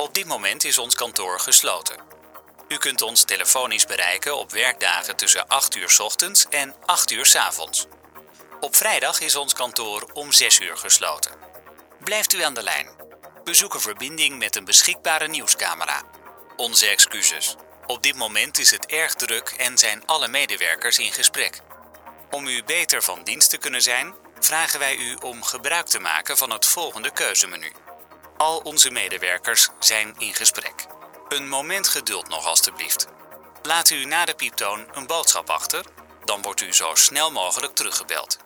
Op dit moment is ons kantoor gesloten. U kunt ons telefonisch bereiken op werkdagen tussen 8 uur ochtends en 8 uur avonds. Op vrijdag is ons kantoor om 6 uur gesloten. Blijft u aan de lijn. We zoeken verbinding met een beschikbare nieuwscamera. Onze excuses. Op dit moment is het erg druk en zijn alle medewerkers in gesprek. Om u beter van dienst te kunnen zijn, vragen wij u om gebruik te maken van het volgende keuzemenu. Al onze medewerkers zijn in gesprek. Een moment geduld nog alstublieft. Laat u na de pieptoon een boodschap achter, dan wordt u zo snel mogelijk teruggebeld.